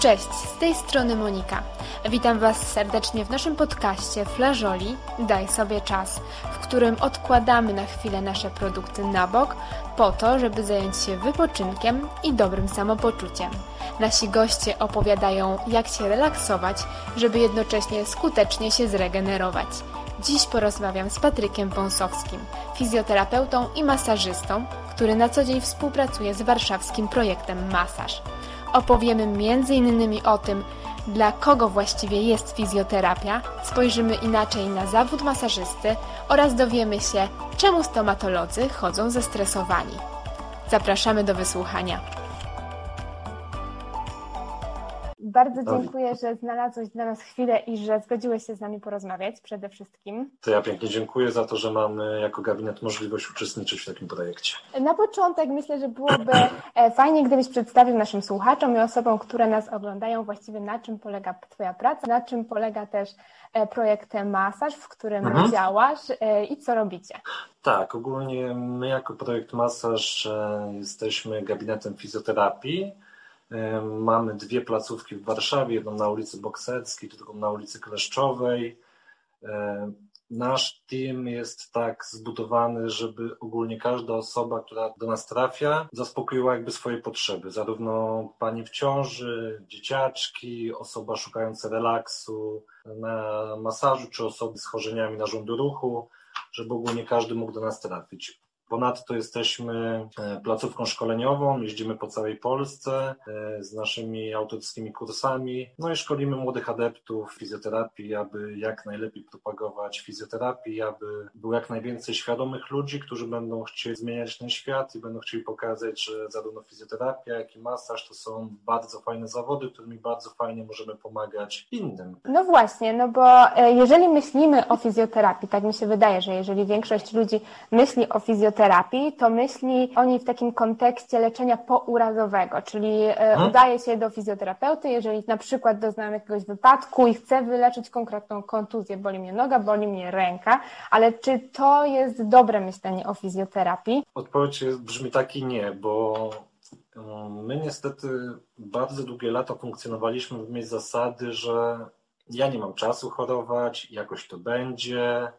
Cześć, z tej strony Monika. Witam Was serdecznie w naszym podcaście Flażoli Daj sobie czas, w którym odkładamy na chwilę nasze produkty na bok po to, żeby zająć się wypoczynkiem i dobrym samopoczuciem. Nasi goście opowiadają, jak się relaksować, żeby jednocześnie skutecznie się zregenerować. Dziś porozmawiam z Patrykiem Wąsowskim, fizjoterapeutą i masażystą, który na co dzień współpracuje z warszawskim projektem Masaż. Opowiemy m.in. o tym, dla kogo właściwie jest fizjoterapia, spojrzymy inaczej na zawód masażysty oraz dowiemy się, czemu stomatolodzy chodzą zestresowani. Zapraszamy do wysłuchania. Bardzo dziękuję, że znalazłeś dla nas chwilę i że zgodziłeś się z nami porozmawiać przede wszystkim. To ja pięknie dziękuję za to, że mamy jako gabinet możliwość uczestniczyć w takim projekcie. Na początek myślę, że byłoby e, fajnie, gdybyś przedstawił naszym słuchaczom i osobom, które nas oglądają, właściwie na czym polega Twoja praca, na czym polega też e, projekt Masaż, w którym mhm. działasz e, i co robicie. Tak, ogólnie my jako projekt Masaż jesteśmy gabinetem fizjoterapii Mamy dwie placówki w Warszawie, jedną na ulicy Bokserskiej, drugą na ulicy Kleszczowej. Nasz team jest tak zbudowany, żeby ogólnie każda osoba, która do nas trafia, zaspokoiła jakby swoje potrzeby. Zarówno pani w ciąży, dzieciaczki, osoba szukająca relaksu na masażu, czy osoby z schorzeniami narządu ruchu, żeby ogólnie każdy mógł do nas trafić. Ponadto jesteśmy e, placówką szkoleniową, jeździmy po całej Polsce e, z naszymi autorskimi kursami, no i szkolimy młodych adeptów fizjoterapii, aby jak najlepiej propagować fizjoterapię, aby było jak najwięcej świadomych ludzi, którzy będą chcieli zmieniać ten świat i będą chcieli pokazać, że zarówno fizjoterapia, jak i masaż to są bardzo fajne zawody, którymi bardzo fajnie możemy pomagać innym. No właśnie, no bo e, jeżeli myślimy o fizjoterapii, tak mi się wydaje, że jeżeli większość ludzi myśli o fizjoterapii, fizjoterapii, to myśli o niej w takim kontekście leczenia pourazowego, czyli e, hmm? udaje się do fizjoterapeuty, jeżeli na przykład doznałem jakiegoś wypadku i chcę wyleczyć konkretną kontuzję, boli mnie noga, boli mnie ręka, ale czy to jest dobre myślenie o fizjoterapii? Odpowiedź brzmi tak i nie, bo um, my niestety bardzo długie lata funkcjonowaliśmy w miejscu zasady, że ja nie mam czasu chorować, jakoś to będzie,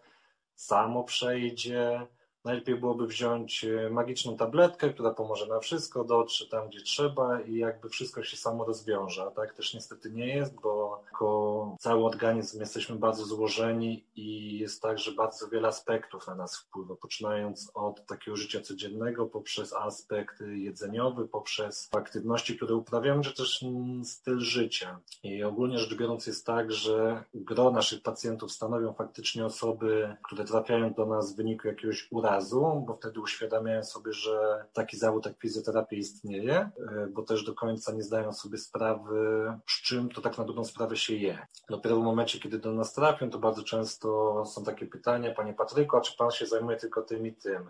samo przejdzie. Najlepiej byłoby wziąć e, magiczną tabletkę, która pomoże na wszystko, dotrze tam, gdzie trzeba i jakby wszystko się samo rozwiąże. A tak też niestety nie jest, bo jako cały organizm jesteśmy bardzo złożeni i jest tak, że bardzo wiele aspektów na nas wpływa, poczynając od takiego życia codziennego, poprzez aspekt jedzeniowy, poprzez aktywności, które uprawiamy, czy też styl życia. I ogólnie rzecz biorąc jest tak, że gro naszych pacjentów stanowią faktycznie osoby, które trafiają do nas w wyniku jakiegoś urazu, razu, bo wtedy uświadamiają sobie, że taki zawód jak fizjoterapia istnieje, e, bo też do końca nie zdają sobie sprawy, z czym to tak na dobrą sprawę się je. Dopiero w momencie, kiedy do nas trafią, to bardzo często są takie pytania, panie Patryku, a czy pan się zajmuje tylko tym i tym?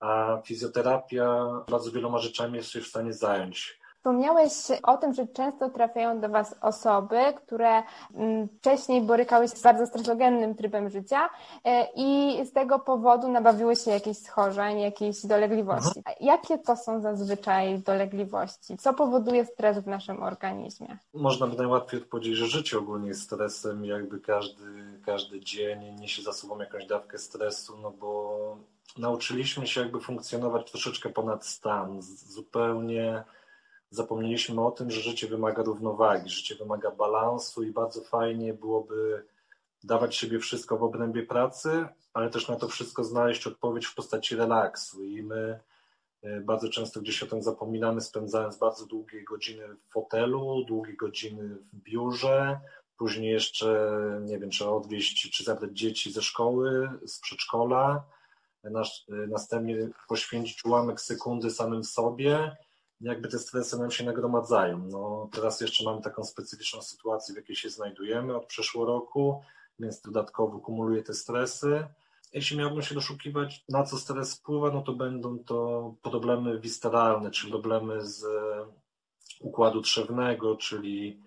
A fizjoterapia bardzo wieloma rzeczami jest się w stanie zająć. Wspomniałeś o tym, że często trafiają do Was osoby, które mm, wcześniej borykały się z bardzo stresogennym trybem życia e, i z tego powodu nabawiły się jakichś schorzeń, jakichś dolegliwości. Mhm. Jakie to są zazwyczaj dolegliwości? Co powoduje stres w naszym organizmie? Można by najłatwiej odpowiedzieć, że życie ogólnie jest stresem, jakby każdy, każdy dzień niesie za sobą jakąś dawkę stresu, no bo nauczyliśmy się jakby funkcjonować troszeczkę ponad stan, zupełnie zapomnieliśmy o tym, że życie wymaga równowagi, życie wymaga balansu i bardzo fajnie byłoby dawać siebie wszystko w obrębie pracy, ale też na to wszystko znaleźć odpowiedź w postaci relaksu. I my e, bardzo często gdzieś o tym zapominamy, spędzając bardzo długie godziny w fotelu, długie godziny w biurze, później jeszcze, nie wiem, trzeba odwieźć czy zabrać dzieci ze szkoły, z przedszkola, e, następnie poświęcić ułamek sekundy samym sobie, jakby te stresy nam się nagromadzają. No, teraz jeszcze mamy taką specyficzną sytuację, w jakiej się znajdujemy od przeszłego roku, więc dodatkowo kumuluję te stresy. Jeśli miałbym się doszukiwać, na co stres wpływa, no to będą to problemy wisteralne, czyli problemy z układu trzewnego, czyli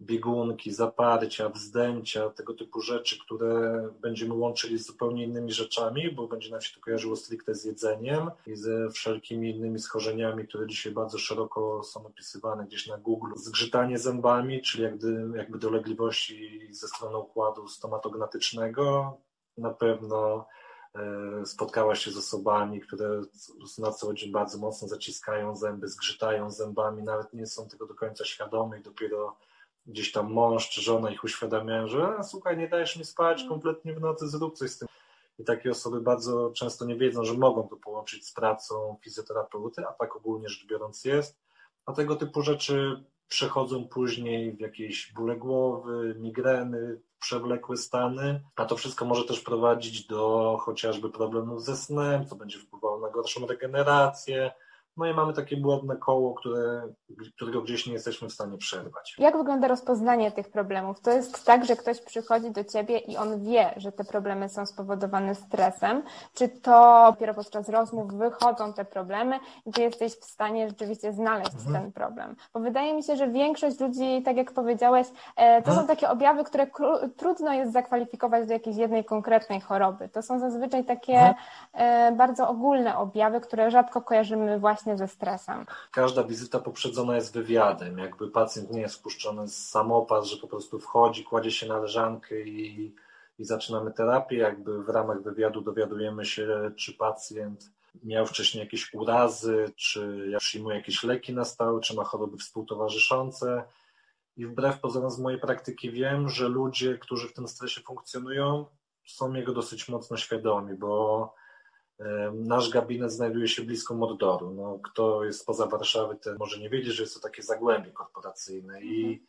biegunki, zaparcia, wzdęcia, tego typu rzeczy, które będziemy łączyli z zupełnie innymi rzeczami, bo będzie nam się to kojarzyło stricte z jedzeniem i ze wszelkimi innymi schorzeniami, które dzisiaj bardzo szeroko są opisywane gdzieś na Google. Zgrzytanie zębami, czyli jakby, jakby dolegliwości ze strony układu stomatognatycznego, na pewno e, spotkałaś się z osobami, które na co dzień bardzo mocno zaciskają zęby, zgrzytają zębami, nawet nie są tego do końca świadomi, dopiero gdzieś tam mąż czy żona ich uświadamiają, że słuchaj, nie dajesz mi spać mm. kompletnie w nocy, zrób coś z tym. I takie osoby bardzo często nie wiedzą, że mogą to połączyć z pracą fizjoterapeuty, a tak ogólnie rzecz biorąc jest. A tego typu rzeczy przechodzą później w jakieś bóle głowy, migreny, przewlekłe stany, a to wszystko może też prowadzić do chociażby problemów ze snem, co będzie wpływało na gorszą regenerację, no i mamy takie błędne koło, które, którego gdzieś nie jesteśmy w stanie przerwać. Jak wygląda rozpoznanie tych problemów? To jest tak, że ktoś przychodzi do ciebie i on wie, że te problemy są spowodowane stresem, czy to dopiero podczas rozmów wychodzą te problemy i ty jesteś w stanie rzeczywiście znaleźć mhm. ten problem? Bo wydaje mi się, że większość ludzi, tak jak powiedziałeś, e, to są mhm. takie objawy, które trudno jest zakwalifikować do jakiejś jednej konkretnej choroby. To są zazwyczaj takie mhm. e, bardzo ogólne objawy, które rzadko kojarzymy właśnie właśnie ze stresem. Każda wizyta poprzedzona jest wywiadem. Jakby pacjent nie jest spuszczony z samopas, że po prostu wchodzi, kładzie się na leżankę i, i zaczynamy terapię. Jakby w ramach wywiadu dowiadujemy się, czy pacjent miał wcześniej jakieś urazy, czy przyjmuje jakieś leki na stałe, czy ma choroby współtowarzyszące. I wbrew pozorom z mojej praktyki wiem, że ludzie, którzy w tym stresie funkcjonują, są jego dosyć mocno świadomi, bo Nasz gabinet znajduje się blisko Mordoru. No, kto jest poza Warszawy, ten może nie wiedzieć, że jest to takie zagłębie korporacyjne i mhm.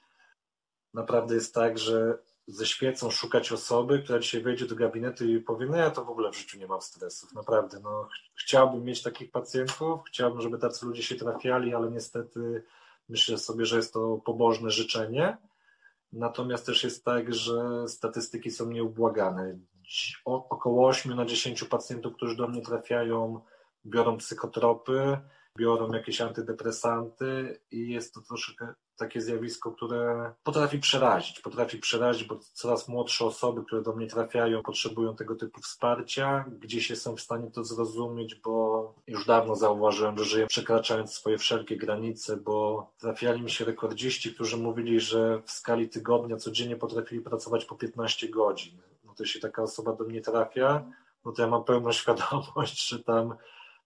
naprawdę jest tak, że ze świecą szukać osoby, która dzisiaj wejdzie do gabinetu i powie, no ja to w ogóle w życiu nie mam stresów, naprawdę, no chciałbym mieć takich pacjentów, chciałbym, żeby tacy ludzie się trafiali, ale niestety myślę sobie, że jest to pobożne życzenie, natomiast też jest tak, że statystyki są nieubłagane około 8 na 10 pacjentów, którzy do mnie trafiają, biorą psychotropy, biorą jakieś antydepresanty i jest to troszkę takie zjawisko, które potrafi przerazić. Potrafi przerazić, bo coraz młodsze osoby, które do mnie trafiają, potrzebują tego typu wsparcia. Gdzieś jestem w stanie to zrozumieć, bo już dawno zauważyłem, że żyję przekraczając swoje wszelkie granice, bo trafiali mi się rekordziści, którzy mówili, że w skali tygodnia codziennie potrafili pracować po 15 godzin to się taka osoba do mnie trafia, no to ja mam pełną świadomość, że tam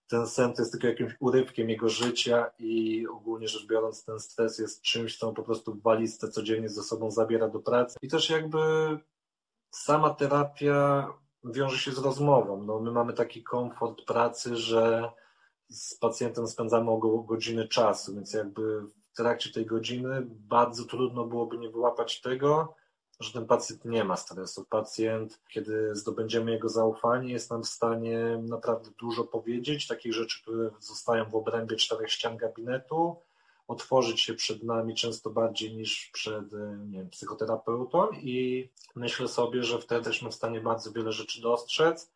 ten sen to jest tylko jakimś urywkiem jego życia i ogólnie rzecz biorąc ten stres jest czymś, co on po prostu w walizce codziennie ze sobą zabiera do pracy. I też jakby sama terapia wiąże się z rozmową. No, my mamy taki komfort pracy, że z pacjentem spędzamy około godziny czasu, więc jakby w trakcie tej godziny bardzo trudno byłoby nie wyłapać tego, że ten pacjent nie ma stresu. Pacjent, kiedy zdobędziemy jego zaufanie, jest nam w stanie naprawdę dużo powiedzieć, takich rzeczy, które zostają w obrębie czterech ścian gabinetu, otworzyć się przed nami często bardziej niż przed nie wiem, psychoterapeutą i myślę sobie, że wtedy jesteśmy w stanie bardzo wiele rzeczy dostrzec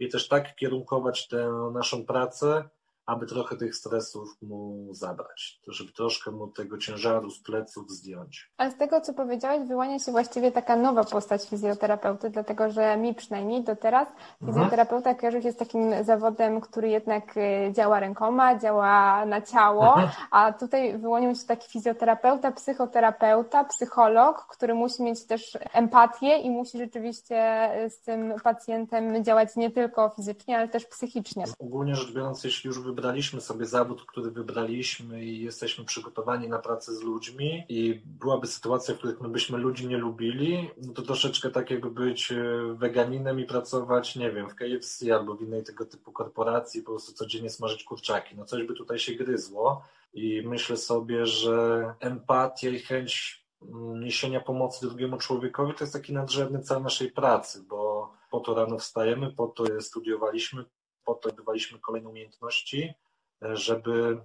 i też tak kierunkować tę naszą pracę, aby trochę tych stresów mu zabrać, to żeby troszkę mu tego ciężaru z pleców zdjąć. A z tego, co powiedziałeś, wyłania się właściwie taka nowa postać fizjoterapeuty, dlatego że mi przynajmniej do teraz mhm. fizjoterapeuta kojarzy się z takim zawodem, który jednak y, działa rękoma, działa na ciało, mhm. a tutaj wyłonił się taki fizjoterapeuta, psychoterapeuta, psycholog, który musi mieć też empatię i musi rzeczywiście y, z tym pacjentem działać nie tylko fizycznie, ale też psychicznie. Ogólnie rzecz biorąc, jeśli już wybrać wybraliśmy sobie zawód, który wybraliśmy i jesteśmy przygotowani na pracę z ludźmi i byłaby sytuacja, w których my byśmy ludzi nie lubili, no to troszeczkę tak jakby być e, weganinem i pracować, nie wiem, w KFC albo w innej tego typu korporacji, po prostu codziennie smażyć kurczaki. No coś by tutaj się gryzło i myślę sobie, że empatia i chęć mm, niesienia pomocy drugiemu człowiekowi to jest taki nadrzędny cel naszej pracy, bo po to rano wstajemy, po to studiowaliśmy, po to zdobywaliśmy kolejne umiejętności, żeby,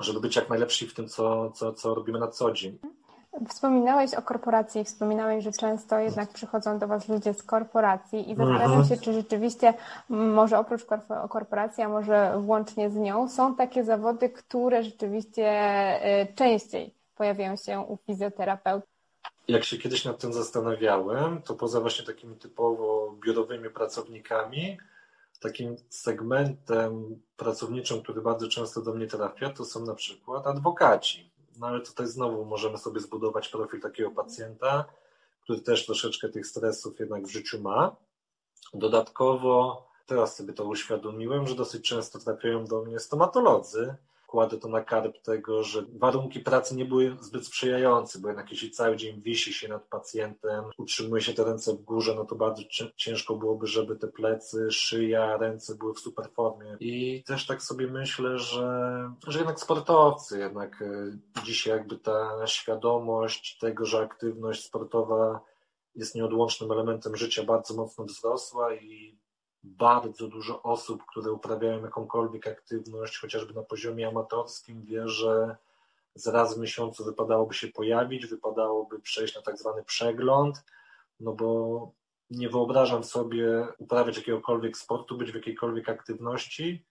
żeby być jak najlepsi w tym, co, co, co robimy na co dzień. Wspominałeś o korporacji, wspominałeś, że często jednak przychodzą do Was ludzie z korporacji i zastanawiam mhm. się, czy rzeczywiście może oprócz korporacji, a może włącznie z nią, są takie zawody, które rzeczywiście y, częściej pojawiają się u fizjoterapeutów. jak się kiedyś nad tym zastanawiałem, to poza właśnie takimi typowo biurowymi pracownikami, takim segmentem pracowniczym, który bardzo często do mnie trafia, to są na przykład adwokaci. No ale tutaj znowu możemy sobie zbudować profil takiego pacjenta, który też troszeczkę tych stresów jednak w życiu ma. Dodatkowo teraz sobie to uświadomiłem, że dosyć często trafiają do mnie stomatolodzy, kładę to na karb tego, że warunki pracy nie były zbyt sprzyjające, bo jednak jeśli cały dzień wisi się nad pacjentem, utrzymuje się te ręce w górze, no to bardzo ciężko byłoby, żeby te plecy, szyja, ręce były w super formie. I też tak sobie myślę, że, że jednak sportowcy, jednak e, dzisiaj jakby ta świadomość tego, że aktywność sportowa jest nieodłącznym elementem życia, bardzo mocno wzrosła i bardzo dużo osób, które uprawiają jakąkolwiek aktywność, chociażby na poziomie amatorskim, wie, że z raz w miesiącu wypadałoby się pojawić, wypadałoby przejść na tak zwany przegląd, no bo nie wyobrażam sobie uprawiać jakiegokolwiek sportu, być w jakiejkolwiek aktywności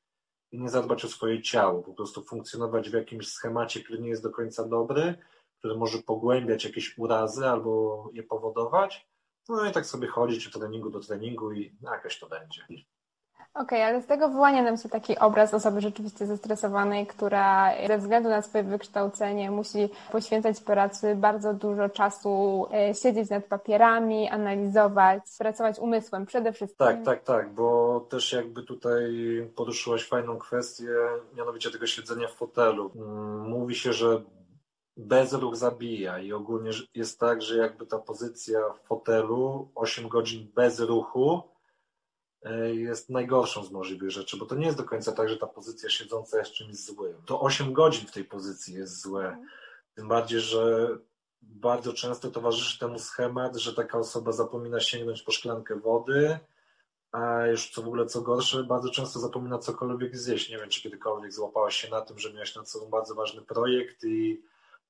i nie zadbać o swoje ciało, po prostu funkcjonować w jakimś schemacie, który nie jest do końca dobry, który może pogłębiać jakieś urazy albo je powodować, no i tak sobie chodzić od treningu do treningu i jakoś to będzie. Okej, okay, ale z tego wyłania nam się taki obraz osoby rzeczywiście zestresowanej, która ze względu na swoje wykształcenie musi poświęcać pracy bardzo dużo czasu, e, siedzieć nad papierami, analizować, pracować umysłem przede wszystkim. Tak, tak, tak, bo też jakby tutaj poruszyłaś fajną kwestię, mianowicie tego siedzenia w fotelu. Mm, mówi się, że bezruch zabija i ogólnie jest tak, że jakby ta pozycja w fotelu 8 godzin bez ruchu e, jest najgorszą z możliwych rzeczy, bo to nie jest do końca tak, że ta pozycja siedząca jest czymś złym. To 8 godzin w tej pozycji jest złe. Mhm. Tym bardziej, że bardzo często towarzyszy temu schemat, że taka osoba zapomina sięgnąć po szklankę wody, a już co w ogóle co gorsze, bardzo często zapomina cokolwiek zjeść. Nie wiem, czy kiedykolwiek złapałaś się na tym, że miałeś nad sobą bardzo ważny projekt i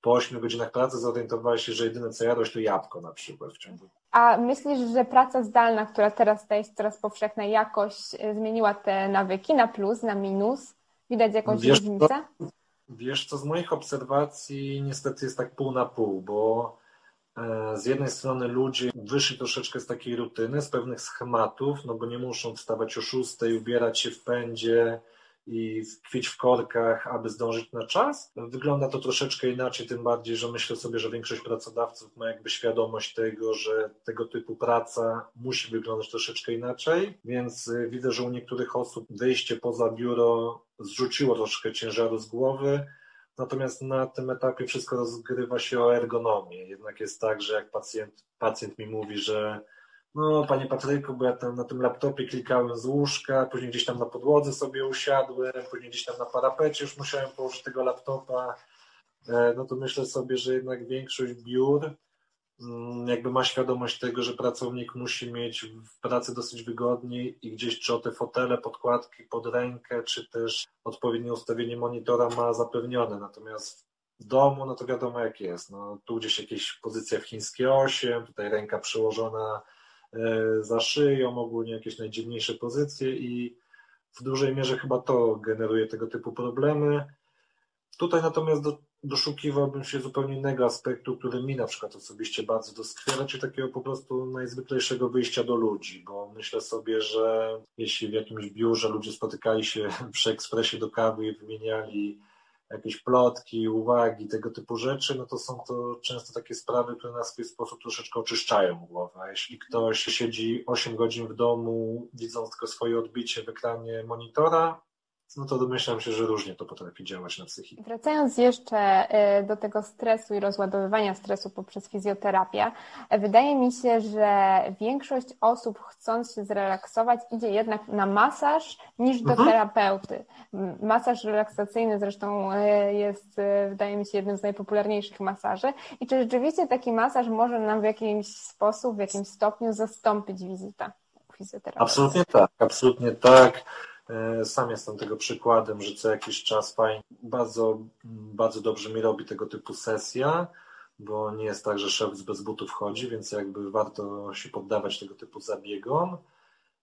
po 8 godzinach pracy zorientowałeś się, że jedyne co jadłeś to jabłko na przykład w ciągu. A myślisz, że praca zdalna, która teraz się coraz powszechna, jakoś e, zmieniła te nawyki na plus, na minus? Widać jakąś wiesz, różnicę? To, wiesz co, z moich obserwacji niestety jest tak pół na pół, bo e, z jednej strony ludzie wyszli troszeczkę z takiej rutyny, z pewnych schematów, no bo nie muszą wstawać o 6, ubierać się w pędzie, i tkwić w korkach, aby zdążyć na czas. Wygląda to troszeczkę inaczej, tym bardziej, że myślę sobie, że większość pracodawców ma jakby świadomość tego, że tego typu praca musi wyglądać troszeczkę inaczej, więc y, widzę, że u niektórych osób wyjście poza biuro zrzuciło troszkę ciężaru z głowy. Natomiast na tym etapie wszystko rozgrywa się o ergonomię. Jednak jest tak, że jak pacjent, pacjent mi mówi, że no, panie Patryku, bo ja tam na tym laptopie klikałem z łóżka, później gdzieś tam na podłodze sobie usiadłem, później gdzieś tam na parapecie już musiałem położyć tego laptopa. E, no to myślę sobie, że jednak większość biur mm, jakby ma świadomość tego, że pracownik musi mieć w pracy dosyć wygodnie i gdzieś czy o te fotele, podkładki pod rękę, czy też odpowiednie ustawienie monitora ma zapewnione. Natomiast w domu, no to wiadomo jak jest. No, tu gdzieś jakieś pozycja w chińskie 8, tutaj ręka przyłożona za szyją, ogólnie jakieś najdziwniejsze pozycje i w dużej mierze chyba to generuje tego typu problemy. Tutaj natomiast do, doszukiwałbym się zupełnie innego aspektu, który mi na przykład osobiście bardzo doskwiera, czyli takiego po prostu najzwyklejszego wyjścia do ludzi, bo myślę sobie, że jeśli w jakimś biurze ludzie spotykali się przy ekspresie do kawy i wymieniali jakieś plotki, uwagi, tego typu rzeczy, no to są to często takie sprawy, które na swój sposób troszeczkę oczyszczają głowę. Jeśli ktoś siedzi 8 godzin w domu, widząc tylko swoje odbicie w ekranie monitora, no to domyślam się, że różnie to potrafi działać na psychikę. Wracając jeszcze y, do tego stresu i rozładowywania stresu poprzez fizjoterapię, wydaje mi się, że większość osób chcąc się zrelaksować idzie jednak na masaż niż do mhm. terapeuty. Masaż relaksacyjny zresztą y, jest, y, wydaje mi się, jednym z najpopularniejszych masaży. I czy rzeczywiście taki masaż może nam w jakiś sposób, w jakimś stopniu zastąpić wizytę? Absolutnie tak, absolutnie tak. E, sam jestem tego przykładem, że co jakiś czas fajnie, bardzo, bardzo dobrze mi robi tego typu sesja, bo nie jest tak, że szef bez butów chodzi, więc jakby warto się poddawać tego typu zabiegom.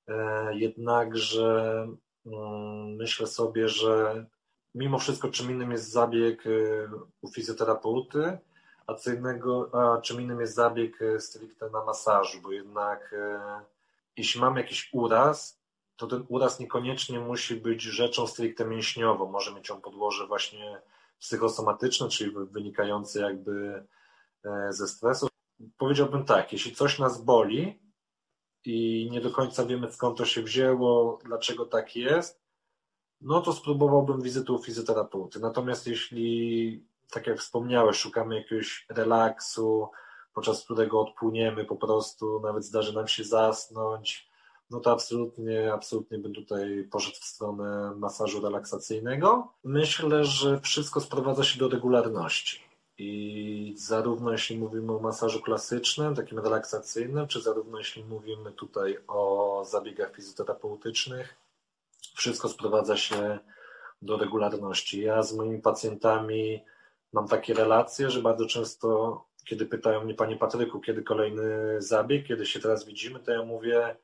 E, jednakże mm, myślę sobie, że mimo wszystko czym innym jest zabieg e, u fizjoterapeuty, relaksacyjnego, a czym innym jest zabieg stricte na masażu, bo jednak jeśli mamy jakiś uraz, to ten uraz niekoniecznie musi być rzeczą stricte mięśniową. Może mieć on podłoże właśnie psychosomatyczne, czyli wynikające jakby e, ze stresu. Powiedziałbym tak, jeśli coś nas boli i nie do końca wiemy skąd to się wzięło, dlaczego tak jest, no to spróbowałbym wizytę u fizjoterapeuty. Natomiast jeśli, tak jak wspomniałeś, szukamy jakiegoś relaksu, podczas którego odpłyniemy po prostu, nawet zdarzy nam się zasnąć, no to absolutnie, absolutnie bym tutaj poszedł w stronę masażu relaksacyjnego. Myślę, że wszystko sprowadza się do regularności. I zarówno jeśli mówimy o masażu klasycznym, takim relaksacyjnym, czy zarówno jeśli mówimy tutaj o zabiegach fizjoterapeutycznych, wszystko sprowadza się do regularności. Ja z moimi pacjentami mam takie relacje, że bardzo często, kiedy pytają mnie, Panie Patryku, kiedy kolejny zabieg, kiedy się teraz widzimy, to ja mówię,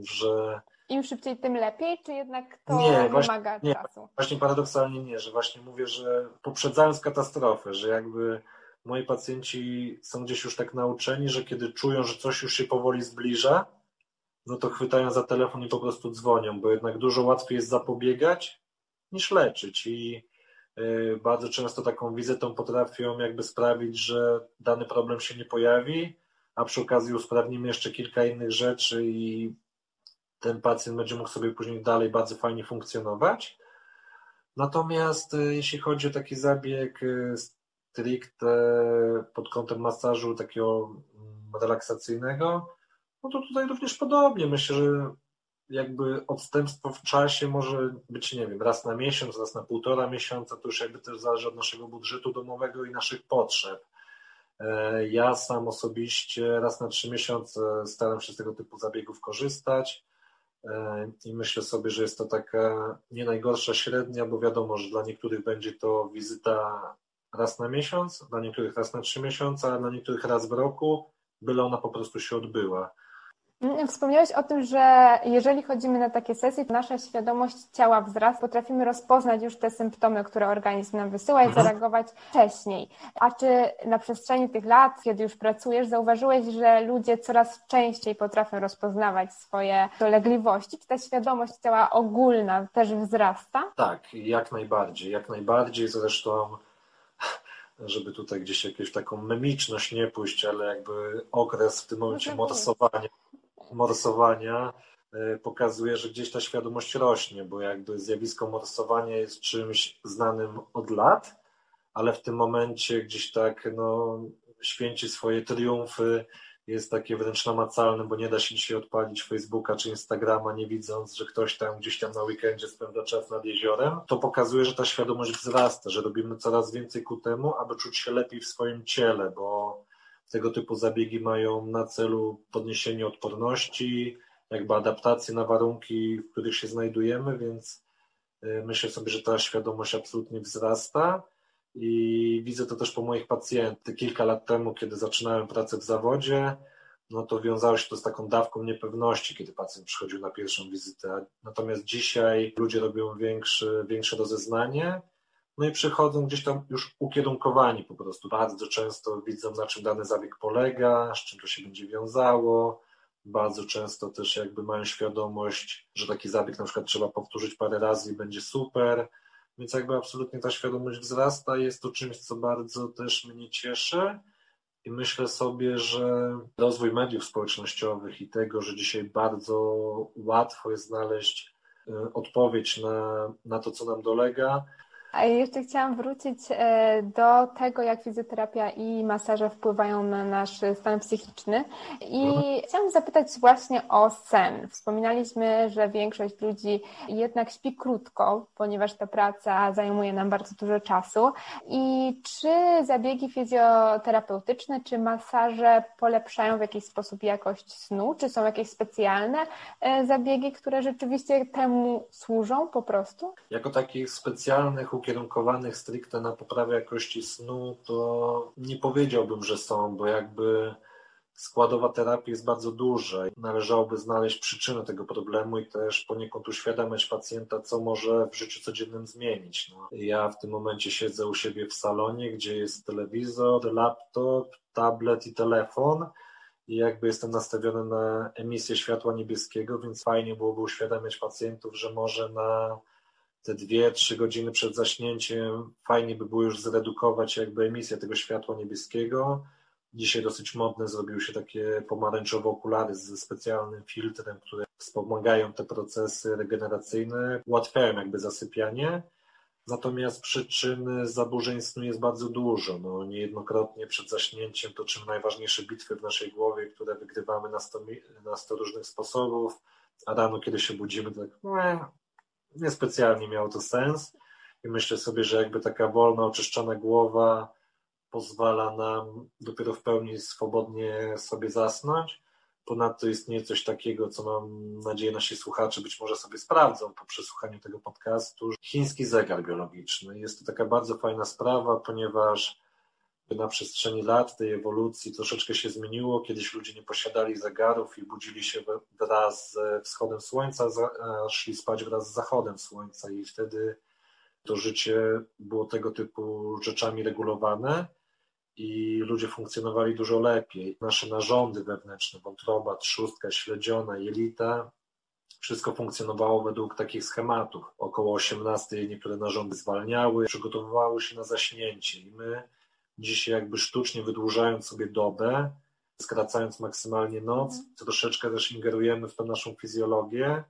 że. Im szybciej, tym lepiej, czy jednak to nie, wymaga nie, czasu? Właśnie paradoksalnie nie, że właśnie mówię, że poprzedzając katastrofę, że jakby moi pacjenci są gdzieś już tak nauczeni, że kiedy czują, że coś już się powoli zbliża, no to chwytają za telefon i po prostu dzwonią, bo jednak dużo łatwiej jest zapobiegać niż leczyć i y, bardzo często taką wizytą potrafią jakby sprawić, że dany problem się nie pojawi, a przy okazji usprawnimy jeszcze kilka innych rzeczy i ten pacjent będzie mógł sobie później dalej bardzo fajnie funkcjonować. Natomiast y, jeśli chodzi o taki zabieg y, stricte pod kątem masażu takiego mm, relaksacyjnego, no to tutaj również podobnie. Myślę, że jakby odstępstwo w czasie może być, nie wiem, raz na miesiąc, raz na półtora miesiąca, to już jakby też zależy od naszego budżetu domowego i naszych potrzeb. E, ja sam osobiście raz na trzy miesiące staram się z tego typu zabiegów korzystać e, i myślę sobie, że jest to taka nie najgorsza średnia, bo wiadomo, że dla niektórych będzie to wizyta raz na miesiąc, dla niektórych raz na trzy miesiące, a dla niektórych raz w roku, byle ona po prostu się odbyła. Mm, wspomniałeś o tym, że jeżeli chodzimy na takie sesje, to nasza świadomość ciała wzrasta, potrafimy rozpoznać już te symptomy, które organizm nam wysyła i mhm. zareagować wcześniej. A czy na przestrzeni tych lat, kiedy już pracujesz, zauważyłeś, że ludzie coraz częściej potrafią rozpoznawać swoje dolegliwości? Czy ta świadomość ciała ogólna też wzrasta? Tak, jak najbardziej. Jak najbardziej zresztą żeby tutaj gdzieś jakąś taką memiczność nie pójść, ale jakby okres w tym momencie no tak morsowania morsowania e, pokazuje, że gdzieś ta świadomość rośnie, bo jakby zjawisko morsowania jest czymś znanym od lat, ale w tym momencie gdzieś tak no, święci swoje triumfy, jest takie wręcz namacalne, bo nie da się dzisiaj odpalić Facebooka czy Instagrama, nie widząc, że ktoś tam gdzieś tam na weekendzie spędza czas nad jeziorem. To pokazuje, że ta świadomość wzrasta, że robimy coraz więcej ku temu, aby czuć się lepiej w swoim ciele, bo tego typu zabiegi mają na celu podniesienie odporności, jakby adaptację na warunki, w których się znajdujemy, więc y, myślę sobie, że ta świadomość absolutnie wzrasta i widzę to też po moich pacjentach. Kilka lat temu, kiedy zaczynałem pracę w zawodzie, no to wiązało się to z taką dawką niepewności, kiedy pacjent przychodził na pierwszą wizytę. Natomiast dzisiaj ludzie robią większe, większe rozeznanie no i przychodzą gdzieś tam już ukierunkowani po prostu. Bardzo często widzą, na czym dany zabieg polega, z czym to się będzie wiązało. Bardzo często też jakby mają świadomość, że taki zabieg na przykład trzeba powtórzyć parę razy i będzie super. Więc jakby absolutnie ta świadomość wzrasta. Jest to czymś, co bardzo też mnie cieszy. I myślę sobie, że rozwój mediów społecznościowych i tego, że dzisiaj bardzo łatwo jest znaleźć y, odpowiedź na, na to, co nam dolega, a jeszcze chciałam wrócić e, do tego, jak fizjoterapia i masaże wpływają na nasz stan psychiczny. I mhm. chciałam zapytać właśnie o sen. Wspominaliśmy, że większość ludzi jednak śpi krótko, ponieważ ta praca zajmuje nam bardzo dużo czasu. I czy zabiegi fizjoterapeutyczne, czy masaże polepszają w jakiś sposób jakość snu? Czy są jakieś specjalne e, zabiegi, które rzeczywiście temu służą po prostu? Jako takich specjalnych ukierunkowanych stricte na poprawę jakości snu, to nie powiedziałbym, że są, bo jakby składowa terapii jest bardzo duża. Należałoby znaleźć przyczynę tego problemu i też poniekąd uświadamiać pacjenta, co może w życiu codziennym zmienić. No, ja w tym momencie siedzę u siebie w salonie, gdzie jest telewizor, laptop, tablet i telefon i jakby jestem nastawiony na emisję światła niebieskiego, więc fajnie byłoby uświadamiać pacjentów, że może na te dwie, trzy godziny przed zaśnięciem fajnie by było już zredukować jakby emisję tego światła niebieskiego. Dzisiaj dosyć modne zrobiły się takie pomarańczowe okulary ze specjalnym filtrem, które wspomagają te procesy regeneracyjne, ułatwiają jakby zasypianie. Natomiast przyczyn zaburzeń snu jest bardzo dużo. No, niejednokrotnie przed zaśnięciem toczymy najważniejsze bitwy w naszej głowie, które wygrywamy na 100, na 100 różnych sposobów, a rano, kiedy się budzimy, tak niespecjalnie miało to sens. I myślę sobie, że jakby taka wolna, oczyszczona głowa pozwala nam dopiero w pełni swobodnie sobie zasnąć. Ponadto istnieje coś takiego, co mam nadzieję nasi słuchacze być może sobie sprawdzą po przesłuchaniu tego podcastu. Chiński zegar biologiczny. Jest to taka bardzo fajna sprawa, ponieważ na przestrzeni lat tej ewolucji troszeczkę się zmieniło. Kiedyś ludzie nie posiadali zegarów i budzili się wraz ze wschodem słońca, szli spać wraz z zachodem słońca i wtedy to życie było tego typu rzeczami regulowane i ludzie funkcjonowali dużo lepiej. Nasze narządy wewnętrzne, wątroba, trzustka, śledziona, jelita, wszystko funkcjonowało według takich schematów. Około 18 niektóre narządy zwalniały, przygotowywały się na zaśnięcie i my dzisiaj jakby sztucznie wydłużając sobie dobę, skracając maksymalnie noc, mhm. troszeczkę też ingerujemy w tę naszą fizjologię,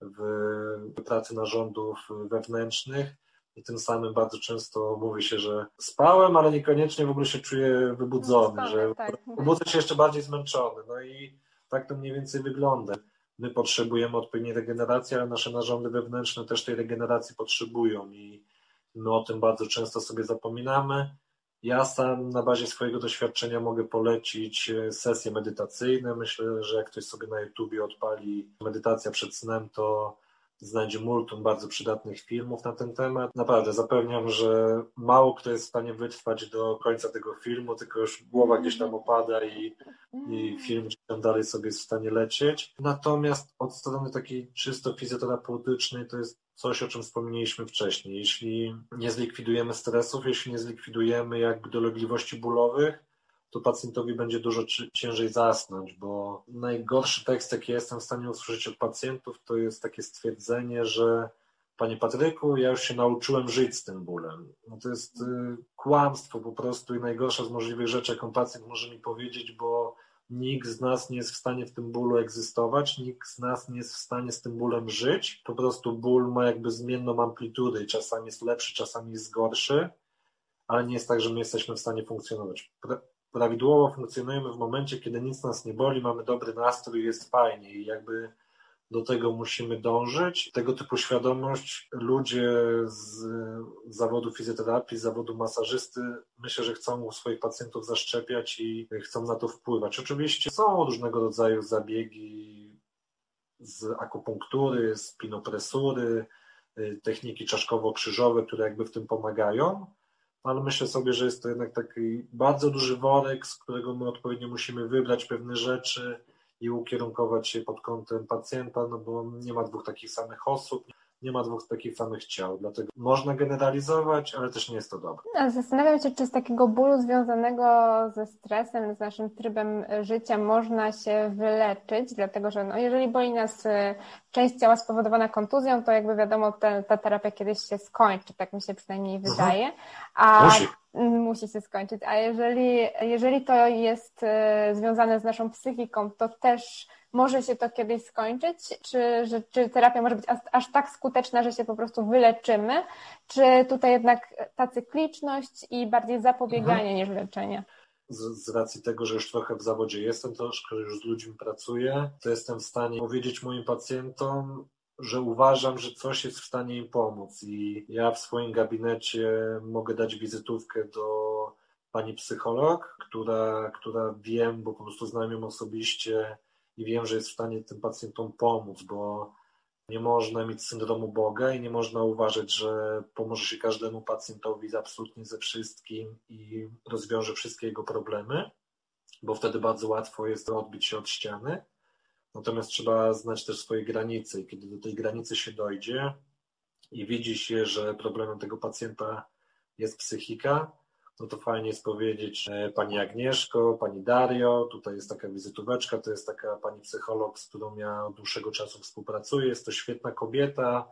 w pracy narządów wewnętrznych i tym samym bardzo często mówi się, że spałem, ale niekoniecznie w ogóle się czuję wybudzony, no, że tak. budzę się jeszcze bardziej zmęczony. No i tak to mniej więcej wygląda. My potrzebujemy odpowiedniej regeneracji, ale nasze narządy wewnętrzne też tej regeneracji potrzebują i my o tym bardzo często sobie zapominamy. Ja sam na bazie swojego doświadczenia mogę polecić e, sesje medytacyjne. Myślę, że jak ktoś sobie na YouTubie odpali medytacja przed snem, to znajdzie multum bardzo przydatnych filmów na ten temat. Naprawdę zapewniam, że mało kto jest w stanie wytrwać do końca tego filmu, tylko już głowa gdzieś tam opada i, i film gdzieś tam dalej sobie jest w stanie lecieć. Natomiast od strony takiej czysto fizjoterapeutycznej to jest coś, o czym wspomnieliśmy wcześniej. Jeśli nie zlikwidujemy stresów, jeśli nie zlikwidujemy jakby dolegliwości bólowych, to pacjentowi będzie dużo ciężej zasnąć, bo najgorszy tekst, jaki jestem w stanie usłyszeć od pacjentów, to jest takie stwierdzenie, że Panie Patryku, ja już się nauczyłem żyć z tym bólem. No to jest y, kłamstwo po prostu i najgorsza z możliwych rzeczy, jaką pacjent może mi powiedzieć, bo nikt z nas nie jest w stanie w tym bólu egzystować, nikt z nas nie jest w stanie z tym bólem żyć. Po prostu ból ma jakby zmienną amplitudę i czasami jest lepszy, czasami jest gorszy, ale nie jest tak, że my jesteśmy w stanie funkcjonować prawidłowo funkcjonujemy w momencie, kiedy nic nas nie boli, mamy dobry nastrój, jest fajnie i jakby do tego musimy dążyć. Tego typu świadomość ludzie z zawodu fizjoterapii, z zawodu masażysty, myślę, że chcą u swoich pacjentów zaszczepiać i chcą na to wpływać. Oczywiście są różnego rodzaju zabiegi z akupunktury, z pinopresury, techniki czaszkowo-krzyżowe, które jakby w tym pomagają ale myślę sobie, że jest to jednak taki bardzo duży worek, z którego my odpowiednio musimy wybrać pewne rzeczy i ukierunkować się pod kątem pacjenta, no bo nie ma dwóch takich samych osób, nie ma dwóch takich samych ciał, dlatego można generalizować, ale też nie jest to dobre. Zastanawiam się, czy z takiego bólu związanego ze stresem, z naszym trybem życia można się wyleczyć, dlatego że no, jeżeli boli nas y, część ciała spowodowana kontuzją, to jakby wiadomo, ta, ta terapia kiedyś się skończy, tak mi się przynajmniej mhm. wydaje. A musi. Musi się skończyć. A jeżeli, jeżeli to jest y, związane z naszą psychiką, to też może się to kiedyś skończyć? Czy, że, czy terapia może być aż, aż tak skuteczna, że się po prostu wyleczymy? Czy tutaj jednak ta cykliczność i bardziej zapobieganie mhm. niż leczenie? Z, z, racji tego, że już trochę w zawodzie jestem, troszkę już z ludźmi pracuję, to jestem w stanie powiedzieć moim pacjentom, że uważam, że coś jest w stanie im pomóc i ja w swoim gabinecie mogę dać wizytówkę do pani psycholog, która, która wiem, bo po prostu znam ją osobiście, i wiem, że jest w stanie tym pacjentom pomóc, bo nie można mieć syndromu Boga i nie można uważać, że pomoże się każdemu pacjentowi absolutnie ze wszystkim i rozwiąże wszystkie jego problemy. bo wtedy bardzo łatwo jest odbić się od ściany. Natomiast trzeba znać też swoje granice i kiedy do tej granicy się dojdzie i widzi się, że problemem tego pacjenta jest psychika, no to fajnie jest powiedzieć e, Pani Agnieszko, Pani Dario, tutaj jest taka wizytóweczka, to jest taka Pani psycholog, z którą ja od dłuższego czasu współpracuję, jest to świetna kobieta,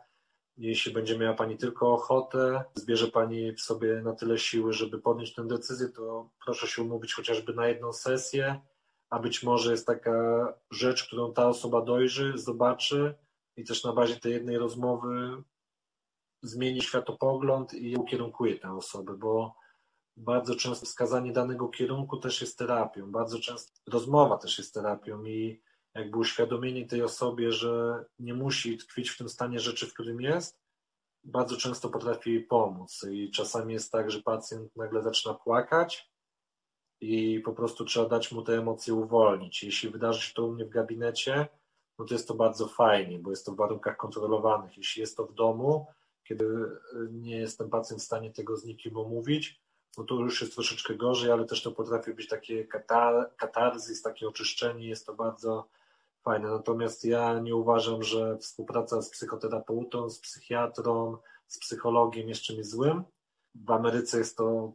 jeśli będzie miała Pani tylko ochotę, zbierze Pani w sobie na tyle siły, żeby podjąć tę decyzję, to proszę się umówić chociażby na jedną sesję, a być może jest taka rzecz, którą ta osoba dojrzy, zobaczy i też na bazie tej jednej rozmowy zmieni światopogląd i ukierunkuje tę osobę, bo bardzo często wskazanie danego kierunku też jest terapią, bardzo często rozmowa też jest terapią i jakby uświadomienie tej osobie, że nie musi tkwić w tym stanie rzeczy, w którym jest, bardzo często potrafi jej pomóc. I czasami jest tak, że pacjent nagle zaczyna płakać i po prostu trzeba dać mu te emocje uwolnić. Jeśli wydarzy się to u mnie w gabinecie, no to jest to bardzo fajnie, bo jest to w warunkach kontrolowanych. Jeśli jest to w domu, kiedy nie jest ten pacjent w stanie tego z nikim omówić, no to już jest troszeczkę gorzej, ale też to potrafi być takie katar katarzys, takie oczyszczenie, jest to bardzo fajne. Natomiast ja nie uważam, że współpraca z psychoterapeutą, z psychiatrą, z psychologiem jest czymś złym. W Ameryce jest to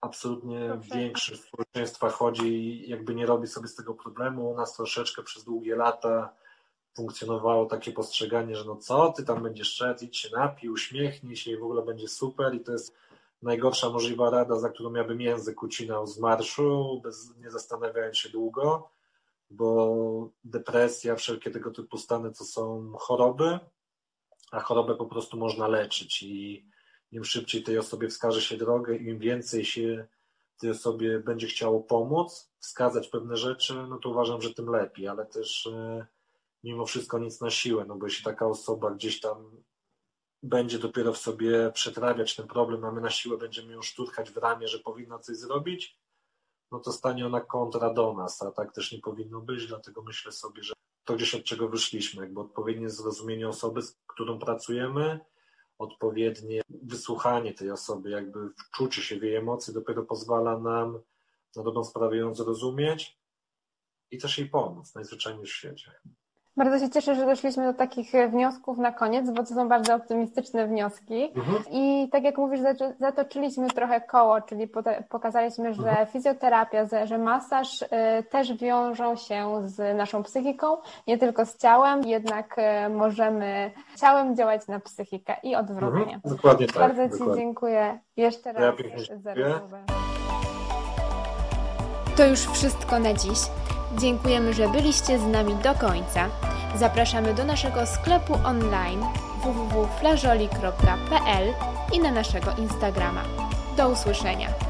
absolutnie Dobrze. większość społeczeństwa chodzi i jakby nie robi sobie z tego problemu. U nas troszeczkę przez długie lata funkcjonowało takie postrzeganie, że no co, ty tam będziesz szedł, idź się napij, uśmiechnij się i w ogóle będzie super i to jest najgorsza możliwa rada, za którą ja bym język ucinał z marszu, bez, nie zastanawiając się długo, bo depresja, wszelkie tego typu stany to są choroby, a chorobę po prostu można leczyć i im szybciej tej osobie wskaże się drogę, im więcej się tej osobie będzie chciało pomóc, wskazać pewne rzeczy, no to uważam, że tym lepiej, ale też e, mimo wszystko nic na siłę, no bo jeśli taka osoba gdzieś tam będzie dopiero w sobie przetrawiać ten problem, a my na siłę będziemy ją szturchać w ramię, że powinna coś zrobić, no to stanie ona kontra do nas, a tak też nie powinno być, dlatego myślę sobie, że to gdzieś od czego wyszliśmy, jakby odpowiednie zrozumienie osoby, z którą pracujemy, odpowiednie wysłuchanie tej osoby, jakby wczucie się w jej emocje dopiero pozwala nam na dobrą sprawę ją zrozumieć i też jej pomóc najzwyczajniej w świecie. Bardzo się cieszę, że doszliśmy do takich e, wniosków na koniec, bo to są bardzo optymistyczne wnioski. Mhm. I tak jak mówisz, zatoczyliśmy trochę koło, czyli pokazaliśmy, że mhm. fizjoterapia, że masaż e, też wiążą się z naszą psychiką, nie tylko z ciałem, jednak e, możemy ciałem działać na psychikę i odwrotnie. Mhm. Dokładnie tak. Bardzo Ci dokładnie. dziękuję jeszcze raz ja za rozmowę. To już wszystko na dziś. Dziękujemy, że byliście z nami do końca. Zapraszamy do naszego sklepu online www.flażoli.pl i na naszego Instagrama. Do usłyszenia!